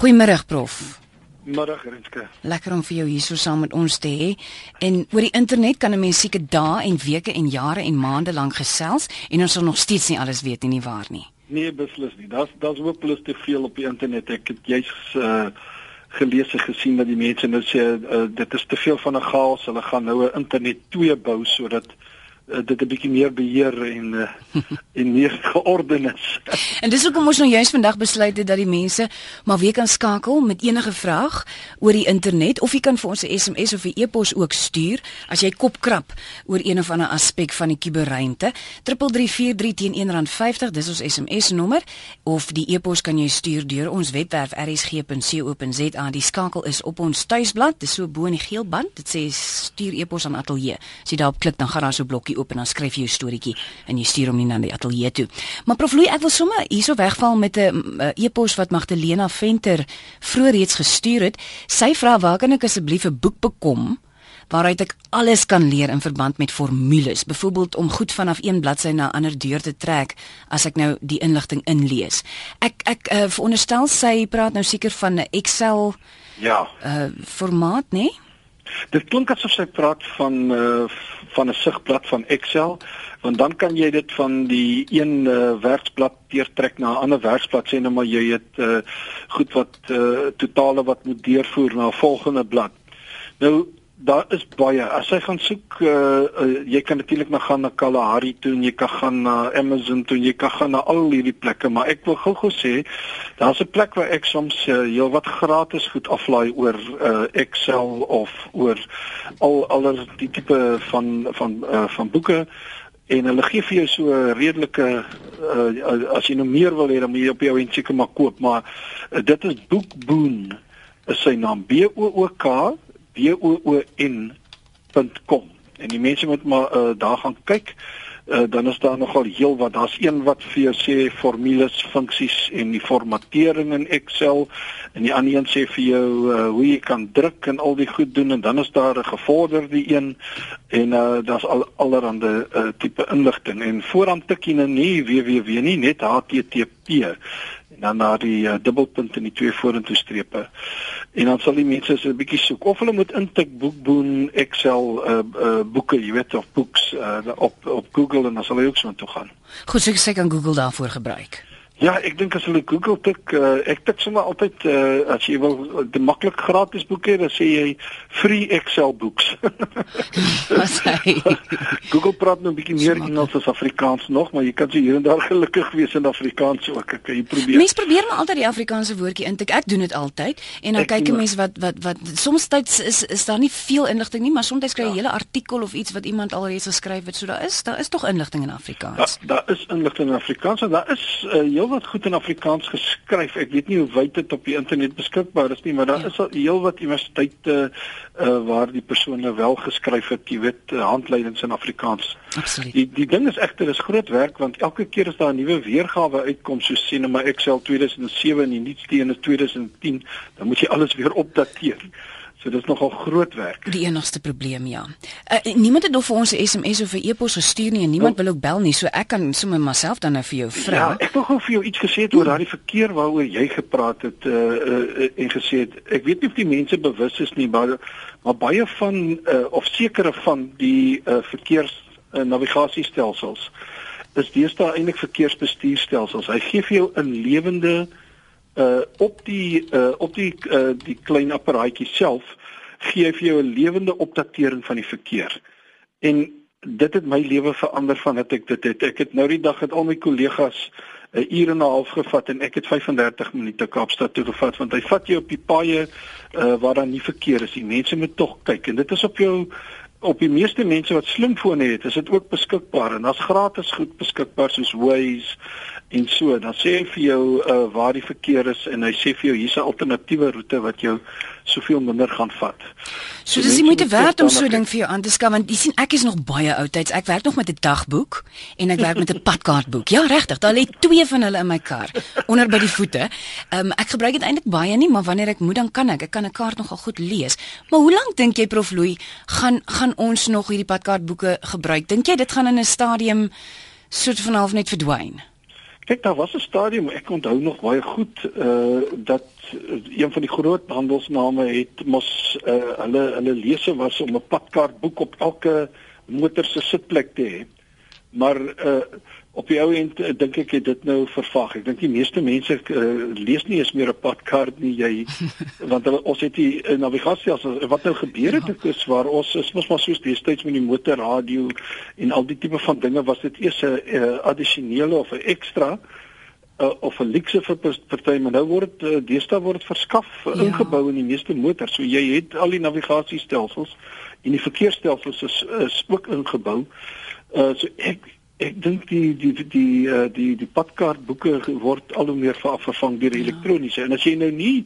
Goeiemôre prof. Middag Renske. Lekker om vir jou hier so saam met ons te hê. En oor die internet kan 'n mens seker dae en weke en jare en maande lank gesels en ons sal nog steeds nie alles weet nie, nie waar nie. Nee, beslis nie. Daar's daar's hopeloos te veel op die internet. Ek het jy's uh gelees en gesien dat die mense nou sê uh, dit is te veel van 'n chaos. Hulle gaan nou 'n internet 2 bou sodat uh, dit 'n bietjie meer beheer en uh, en meer georden is. En dis hoekom ons nou juist vandag besluit het dat die mense maar weer kan skakel met enige vraag oor die internet of jy kan vir ons 'n SMS of 'n e-pos ook stuur as jy kop krap oor een of ander aspek van die kuberruimte. 3343 teen R1.50 dis ons SMS nommer of die e-pos kan jy stuur deur ons webwerf rsg.co.za. Die skakel is op ons tuisblad, dis so bo in die geel band. Dit sê stuur e-pos aan ateljee. As jy daarop klik dan gaan daar so 'n blokkie oop en dan skryf jy jou storieetjie en jy stuur hom nie na die ateljee toe. Maar prof Louw, ek wil sommer hierso wegval met 'n e-pos wat Magdalena Venter vroeër reeds gestuur het. Sy vra waar kan ek asseblief 'n boek bekom waaruit ek alles kan leer in verband met formules, byvoorbeeld om goed vanaf een bladsy na 'n ander deur te trek as ek nou die inligting inlees. Ek ek uh, veronderstel sy praat nou seker van 'n Excel Ja. uh formaat, né? Nee? Dit klink asof sy praat van uh van 'n sigblad van Excel, want dan kan jy dit van die een uh, werksblad deurtrek na 'n ander werksblad sê nou maar jy het uh goed wat uh totale wat moet deurvoer na 'n volgende blad. Nou daar is baie. As jy gaan soek, uh, uh jy kan natuurlik maar gaan na Kalahari toe en jy kan gaan na Amazon toe en jy kan gaan na al hierdie plekke, maar ek wil gou-gou sê daar's 'n plek waar ek soms uh, heelwat gratis goed aflaai oor uh Excel of oor al aller die tipe van van uh, van boeke en hulle gee vir jou so 'n redelike uh, as jy nou meer wil hê dan moet jy op jou en seker maar koop maar uh, dit is Bookboon is sy naam B O O K boon.com en die mense moet maar uh, daar gaan kyk. Uh, dan is daar nogal heel wat. Daar's een wat vir jou sê formules funksies en die formatering in Excel en die ander een sê vir jou uh, hoe jy kan druk en al die goed doen en dan is daar 'n gevorderde een. En uh, daar's al allerhande uh, tipe inligting. En vooraan tik jy nou nie www nie net http en dan na die uh, dubbelpunt en die twee vorentoe strepe. En dan sal die mense so 'n bietjie soek of hulle moet intik boekboon Excel uh, uh boeke, jy weet of books uh, op op Google en dan sal hulle ook so toe gaan. Goed, so ek sê kan Google daarvoor gebruik. Ja, ek dink as hulle Google tik, uh, ek tik sommer altyd uh, as jy wil die maklik gratis boek hê, dan sê jy free Excel books. Wat sê? Google praat nou 'n bietjie meer Engels as Afrikaans nog, maar jy kan so hier en daar gelukkig wees in Afrikaans ook. Ek kan jy probeer. Mens probeer maar altyd die Afrikaanse woordjie intik. Ek doen dit altyd en dan Ek kyk 'n mens wat wat wat soms tyds is is daar nie veel inligting nie, maar soms kry jy 'n Ja. hele artikel of iets wat iemand alreeds geskryf het. So daar is daar is tog inligting in Afrikaans. Daar daar is inligting in Afrikaans en daar is uh, heelwat goed in Afrikaans geskryf. Ek weet nie hoe wyd dit op die internet beskikbaar is nie, maar daar Ja. is al heelwat universiteite uh, waar die persone wel geskryf het, jy weet, uh, handleidings in Afrikaans. Absoluut. Die die ding is egter is groot werk want elke keer as daar 'n nuwe weergawe uitkom, so sien maar Excel 2007 en die nuutste een is 2010, dan moet jy alles weer opdateer. So dis nogal groot werk. Die enigste probleem ja. Uh, niemand het nog vir ons 'n SMS of 'n e-pos gestuur nie en niemand wil ook bel nie, so ek kan sommer myself dan nou vir jou vra. Ja, ek wil gou vir jou iets gesê het oor daardie verkeer waaroor jy gepraat het uh, uh, en gesê het. Ek weet nie of die mense bewus is nie, maar maar baie van uh, of sekere van die uh, verkeers uh, navigasiestelsels is deesdae eintlik verkeersbestuurstelsels. Hy gee vir jou 'n lewende uh op die uh op die uh die klein apparaatjie self gee hy vir jou 'n lewende opdatering van die verkeer. En dit het my lewe verander van dat ek dit het. Ek het nou die dag het al my kollegas 'n uur en 'n half gevat en ek het 35 minute Kaapstad toe gevat want hy vat jou op die paaie uh, waar daar nie verkeer is. Die mense moet tog kyk en dit is op jou op die meeste mense wat slimfone het, is dit ook beskikbaar en daar's gratis goed beskikbaar soos Waze en so. Dan sê hy vir jou uh, waar die verkeer is en hy sê vir jou hier's 'n alternatiewe roete wat jou soveel minder gaan vat. So So dis moeite moet werd om so 'n ding vir jou aan te skaf want jy sien ek is nog baie oudtyds. Ek werk nog met 'n dagboek en ek werk met 'n padkaartboek. Ja, regtig, daar lê twee van hulle in my kar onder by die voete. Ehm um, ek gebruik dit eintlik baie nie, maar wanneer ek moet dan kan ek. Ek kan 'n kaart nogal goed lees. Maar hoe lank dink jy Prof Louw gaan gaan ons nog hierdie padkaartboeke gebruik? Dink jy dit gaan in 'n stadium soort van half net verdwyn? Kyk, daar was 'n stadium, ek onthou nog baie goed, uh dat een van die groot handelsname het mos uh hulle hulle lese was om 'n padkaart boek op elke motor se sitplek te hê. Maar uh op die ou end uh, dink ek het dit nou vervag. Ek dink die meeste mense uh, lees nie eens meer 'n padkaart nie. Jy want hulle, ons het die uh, navigasie as wat nou gebeur het ja. is waar ons is mos maar soos destyds met die motorradio en al die tipe van dinge was dit eers 'n uh, addisionele of 'n ekstra uh, of 'n luxe vir party maar nou word uh, deesdae word verskaf uh, ja. ingebou in die meeste motors. So jy het al die navigasiestelsels en die verkeersstelsels is, is ook ingebou. Uh so ek ek dink die die die die uh, die, die padkaartboeke word al hoe meer vervang deur ja. elektroniese. En as jy nou nie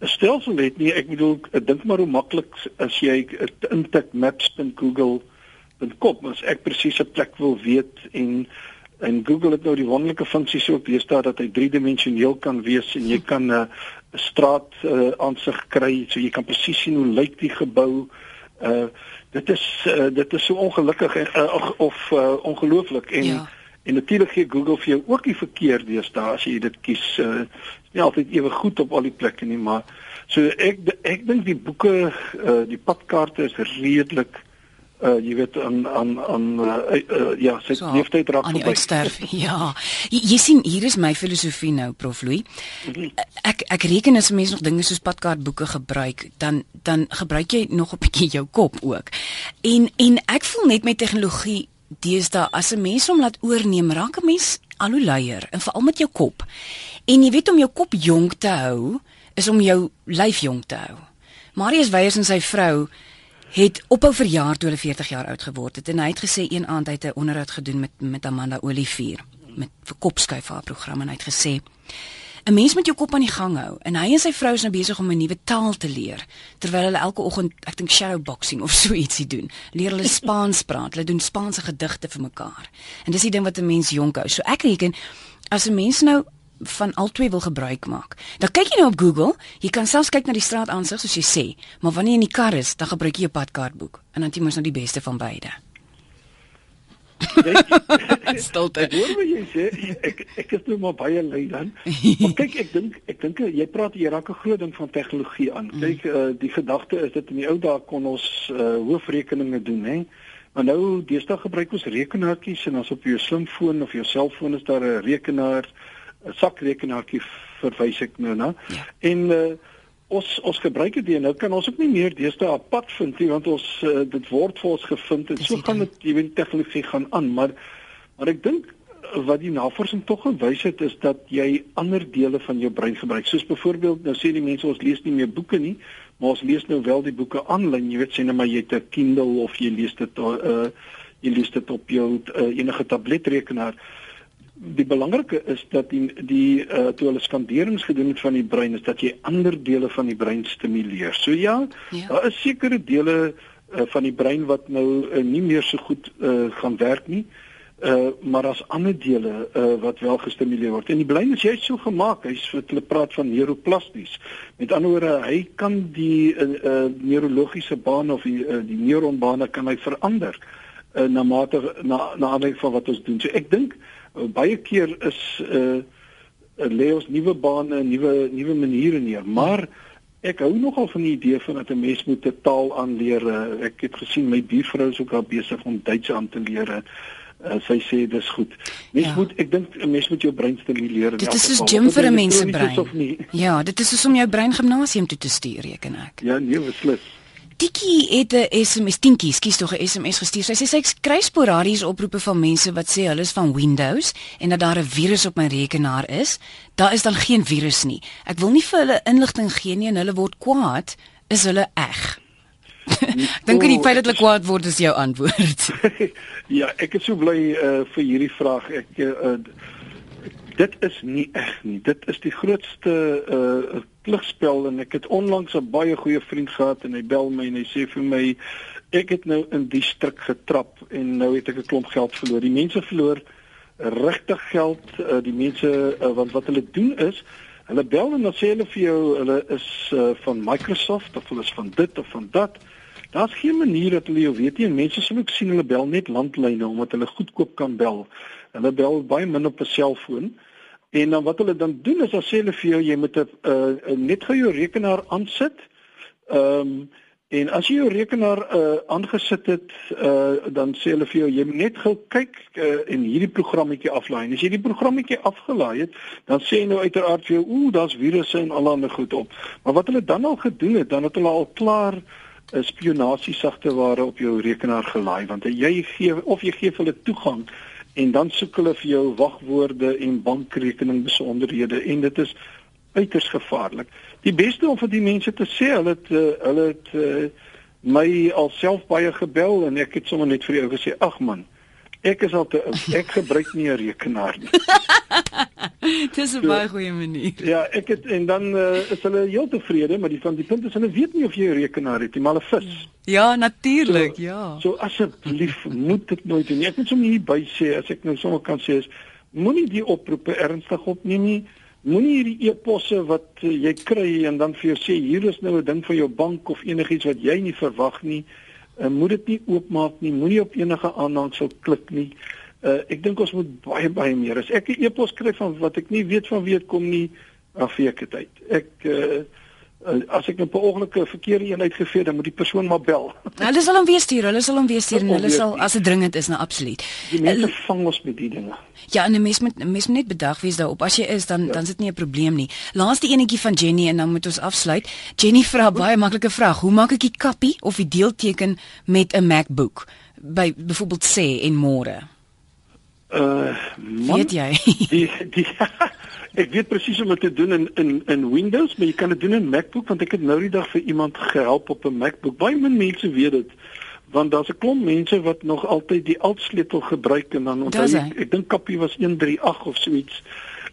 'n stelsel het nie, ek bedoel ek dink maar hoe maklik as jy intik maps.google.com as ek presies 'n plek wil weet en en Google het nou die wonderlike funksie so op deesdae dat hy driedimensioneel kan wees en jy kan 'n uh, straat uh, aansig kry so jy kan presies sien hoe lyk die gebou uh dit is uh, dit is so ongelukkig en uh, of uh, ongelooflik en ja. en natuurlik gee Google vir jou ook die verkeer deesdae as jy dit kies uh, nie altyd ewe goed op al die plekke nie maar so ek ek dink die boeke uh, die padkaarte is redelik uh jy weet aan aan aan uh, uh, ja, sy so, leeftyd raak verby. Sterf. Ja. Jy, jy sien hier is my filosofie nou Prof Louw. Mhm. Ek ek reken as mense nog dinge soos padkaartboeke gebruik, dan dan gebruik jy nog 'n bietjie jou kop ook. En en ek voel net met tegnologie deesdae as 'n mens hom laat oorneem, raak 'n mens al hoe luier en veral met jou kop. En jy weet om jou kop jonk te hou, is om jou lyf jonk te hou. Marius Weyers en sy vrou het ophou verjaar toe hulle 40 jaar oud geword het en hy het gesê een aand hy het 'n onderhoud gedoen met met Amanda Olivier met vir kopskuif haar program en hy het gesê 'n mens moet jou kop aan die gang hou en hy en sy vrou is nou besig om 'n nuwe taal te leer terwyl hulle elke oggend ek dink shadowboxing of so ietsie doen. Leer hulle Spaans praat hulle doen Spaanse gedigte vir mekaar. En dis die ding wat 'n mens jonk hou. So ek reken as 'n mens nou van albei wil gebruik maak. Dan kyk jy nou op Google, jy kan selfs kyk na die straataansig soos jy sê, maar wanneer jy in die kar is, dan gebruik jy jou padkaartboek en dan jy moet nou die beste van beide. Stilte. Hoor jy sê ek ek is nou maar baie lui dan. Maar kyk ek dink ek dink jy praat jy raak 'n groot ding van tegnologie aan. Mm. Kyk uh, die gedagte is dit in die ou dae kon ons uh, hoofrekeninge doen hè. Maar nou deesdae gebruik ons rekenaartjies en as op jou slimfoon of jou selfoon is daar 'n rekenaar 'n sakrekenaartjie verwys ek nou na. Ja. En uh, ons ons gebruik dit nou kan ons ook nie meer deesdae pad vind nie want ons uh, dit word vir ons gevind en so gaan dit jy weet tegnologie gaan aan maar maar ek dink wat die navorsing tog gewys het is dat jy ander dele van jou brein gebruik soos byvoorbeeld nou sê die mense ons lees nie meer boeke nie maar ons lees nou wel die boeke aanlyn jy weet sê net maar jy het 'n Kindle of jy lees dit uh jy lees dit op jou uh, enige tabletrekenaar die belangrike is dat die die uh, toe hulle skanderings gedoen het van die brein is dat jy ander dele van die brein stimuleer. So ja, ja. daar is sekere dele uh, van die brein wat nou uh, nie meer so goed uh, gaan werk nie. Uh maar as ander dele uh wat wel gestimuleer word. En die brein is jy so gemaak, hy's wat hulle praat van neuroplasties. Met ander woorde, hy kan die uh, uh neurologiese bane of die uh, die neuronbane kan hy verander uh, na mate na na aanleiding van wat ons doen. So ek dink uh, baie keer is uh, uh lê ons nuwe bane, nuwe nuwe maniere neer, maar ek hou nogal van die idee van dat 'n mens moet 'n taal aanleer. Ek het gesien my buurvrou is ook al besig om Duits aan te leer. Uh, sy sê dis goed. Mens ja. moet ek dink 'n mens moet jou brein stimuleer. Dit is 'n gym vir 'n mens se brein. Ja, dit is soos om jou brein gimnasium toe te stuur, reken ek. Ja, nee, beslis. Tikkie het 'n SMS, Tinkie, skus tog 'n SMS gestuur. Sy sê sy kry sporadies oproepe van mense wat sê hulle is van Windows en dat daar 'n virus op my rekenaar is. Daar is dan geen virus nie. Ek wil nie vir hulle inligting gee nie en hulle word kwaad. Is hulle eg? Dink jy die feit dat hulle kwaad word is jou antwoord? ja, ek is so bly uh, vir hierdie vraag. Ek uh, dit is nie eg nie. Dit is die grootste uh klugspel en ek het onlangs 'n baie goeie vriend gehad en hy bel my en hy sê vir my ek het nou in die struik getrap en nou het ek 'n klomp geld verloor. Die mense verloor regtig geld, uh, die mense uh, want wat hulle doen is hulle bel en dan sê hulle vir jou hulle is uh, van Microsoft of hulle is van dit of van dat. Daar's geen manier dat hulle jou weet nie. Mense sal ook sien hulle bel net landlyne omdat hulle goedkoop kan bel. Hulle bel baie min op 'n selfoon. En dan wat hulle dan doen is dan sê hulle vir jou jy moet 'n uh, net gou jou rekenaar aansit. Ehm um, En as jy jou rekenaar uh aangesit het, uh dan sê hulle vir jou jy moet net gou kyk uh, en hierdie programmetjie aflaai. As jy die programmetjie afgelaai het, dan sê hy nou uiteraard vir jou, ooh, daar's virusse en allerlei goed op. Maar wat hulle dan al gedoen het, dan het hulle al klaar 'n spionasie sagteware op jou rekenaar gelaai want jy gee of jy gee hulle toegang en dan soek hulle vir jou wagwoorde en bankrekening besonderhede en dit is uiters gevaarlik. Die beste om vir die mense te sê, hulle het uh, hulle het uh, my alself baie gebel en ek het sommer net vir jou gesê, ag man, ek is al te ek gebruik nie 'n rekenaar nie. Dis 'n baie goeie manier. Ja, ek het en dan uh, is hulle heel tevrede, maar die van die punt is hulle weet nie of jy 'n rekenaar het nie, maar hulle vis. Ja, natuurlik, so, ja. So asseblief moet dit nooit doen. Ek moet sommer hier by sê as ek nou sommer kan sê is moenie die oproepe ernstig opneem nie. Moenie hierdie e-posse wat uh, jy kry en dan vir jou sê hier is nou 'n ding van jou bank of enigiets wat jy nie verwag nie. Uh, moet dit nie oopmaak nie. Moenie op enige aanhangsel klik nie. Uh, ek dink ons moet baie baie meer. As ek 'n e-pos kry van wat ek nie weet van wie dit kom nie, dan vir ek dit uit. Ek uh, uh, as ek 'n per ongeluk 'n verkeerde een uitgevee, dan moet die persoon maar bel. Hulle sal hom weer stuur. Hulle sal hom weer stuur en hulle sal as dit dringend is, nou absoluut. Die mense vang ons met die dinge. Ja, en 'n mens moet mens moet net bedag wees daarop. As jy is, dan ja. dan is dit nie 'n probleem nie. Laaste enetjie van Jenny en dan moet ons afsluit. Jenny vra baie maklike vraag. Hoe maak ek die kappie of die deelteken met 'n MacBook? By byvoorbeeld sê en môre. Uh, man, weet jy? die die Ek weet presies hoe om dit te doen in in in Windows, maar jy kan dit doen in MacBook want ek het nou die dag vir iemand gehelp op 'n MacBook. Baie min mense weet dit want daar's 'n klomp mense wat nog altyd die altsleutel gebruik en dan onthou ek, ek dink Kappie was 138 of so iets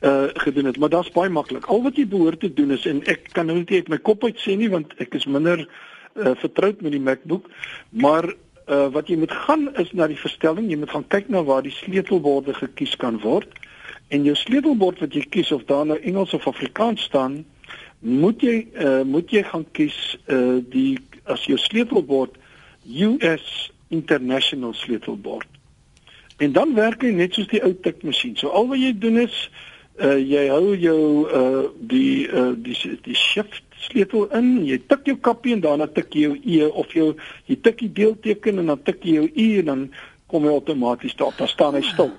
uh gedoen het, maar daar's baie maklik. Al wat jy behoort te doen is en ek kan nou net uit my kop uit sê nie want ek is minder uh vertroud met die MacBook, maar uh wat jy moet gaan is na die verstelling, jy moet gaan kyk na waar die sleutelborde gekies kan word. En jou sleutelbord wat jy kies of daar nou Engels of Afrikaans staan, moet jy uh moet jy gaan kies uh die as jou sleutelbord US International sleutelbord. En dan werk hy net soos die ou tikmasjien. So al wat jy doen is uh jy hou jou uh die uh die die shift sleutel in, jy tik jou kappie en daarna tik jy jou E of jou jy tik die deelteken en dan tik jy jou U en dan kom hy outomaties stop. Dan staan hy stil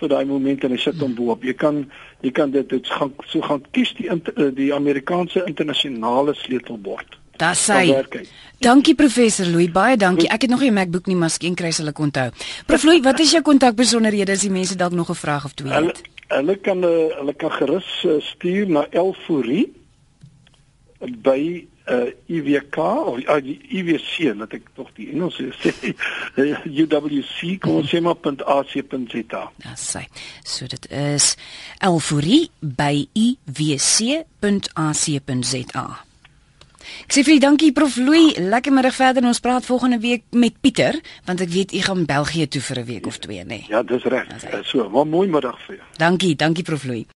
vir daai oomblik en hy sit hom bo-op. Jy kan jy kan dit dit gaan so gaan kies die eh, die Amerikaanse internasionale sleutelbord. Daar sê. Dankie professor Louw, baie dankie. Ek het nog nie 'n MacBook nie, maar skien kry hulle onthou. Prof Louw, wat is jou kontakbesonderhede as die mense dalk nog 'n vraag of twee het? Hulle, hulle kan eh, hulle kan gerus eh, stuur na Elforie by uh IWK of uh, die IWC laat ek tog die Engels sê UWC kom ons sê maar .ac.za. Ja, sê. So dit is Elforie by IWC.ac.za. Ek sê vir u dankie prof Louw, lekker middag verder en ons praat volgende week met Pieter want ek weet u gaan België toe vir 'n week of twee nê. Nee. Ja, dis reg. So, 'n mooi middag vir jou. Dankie, dankie prof Louw.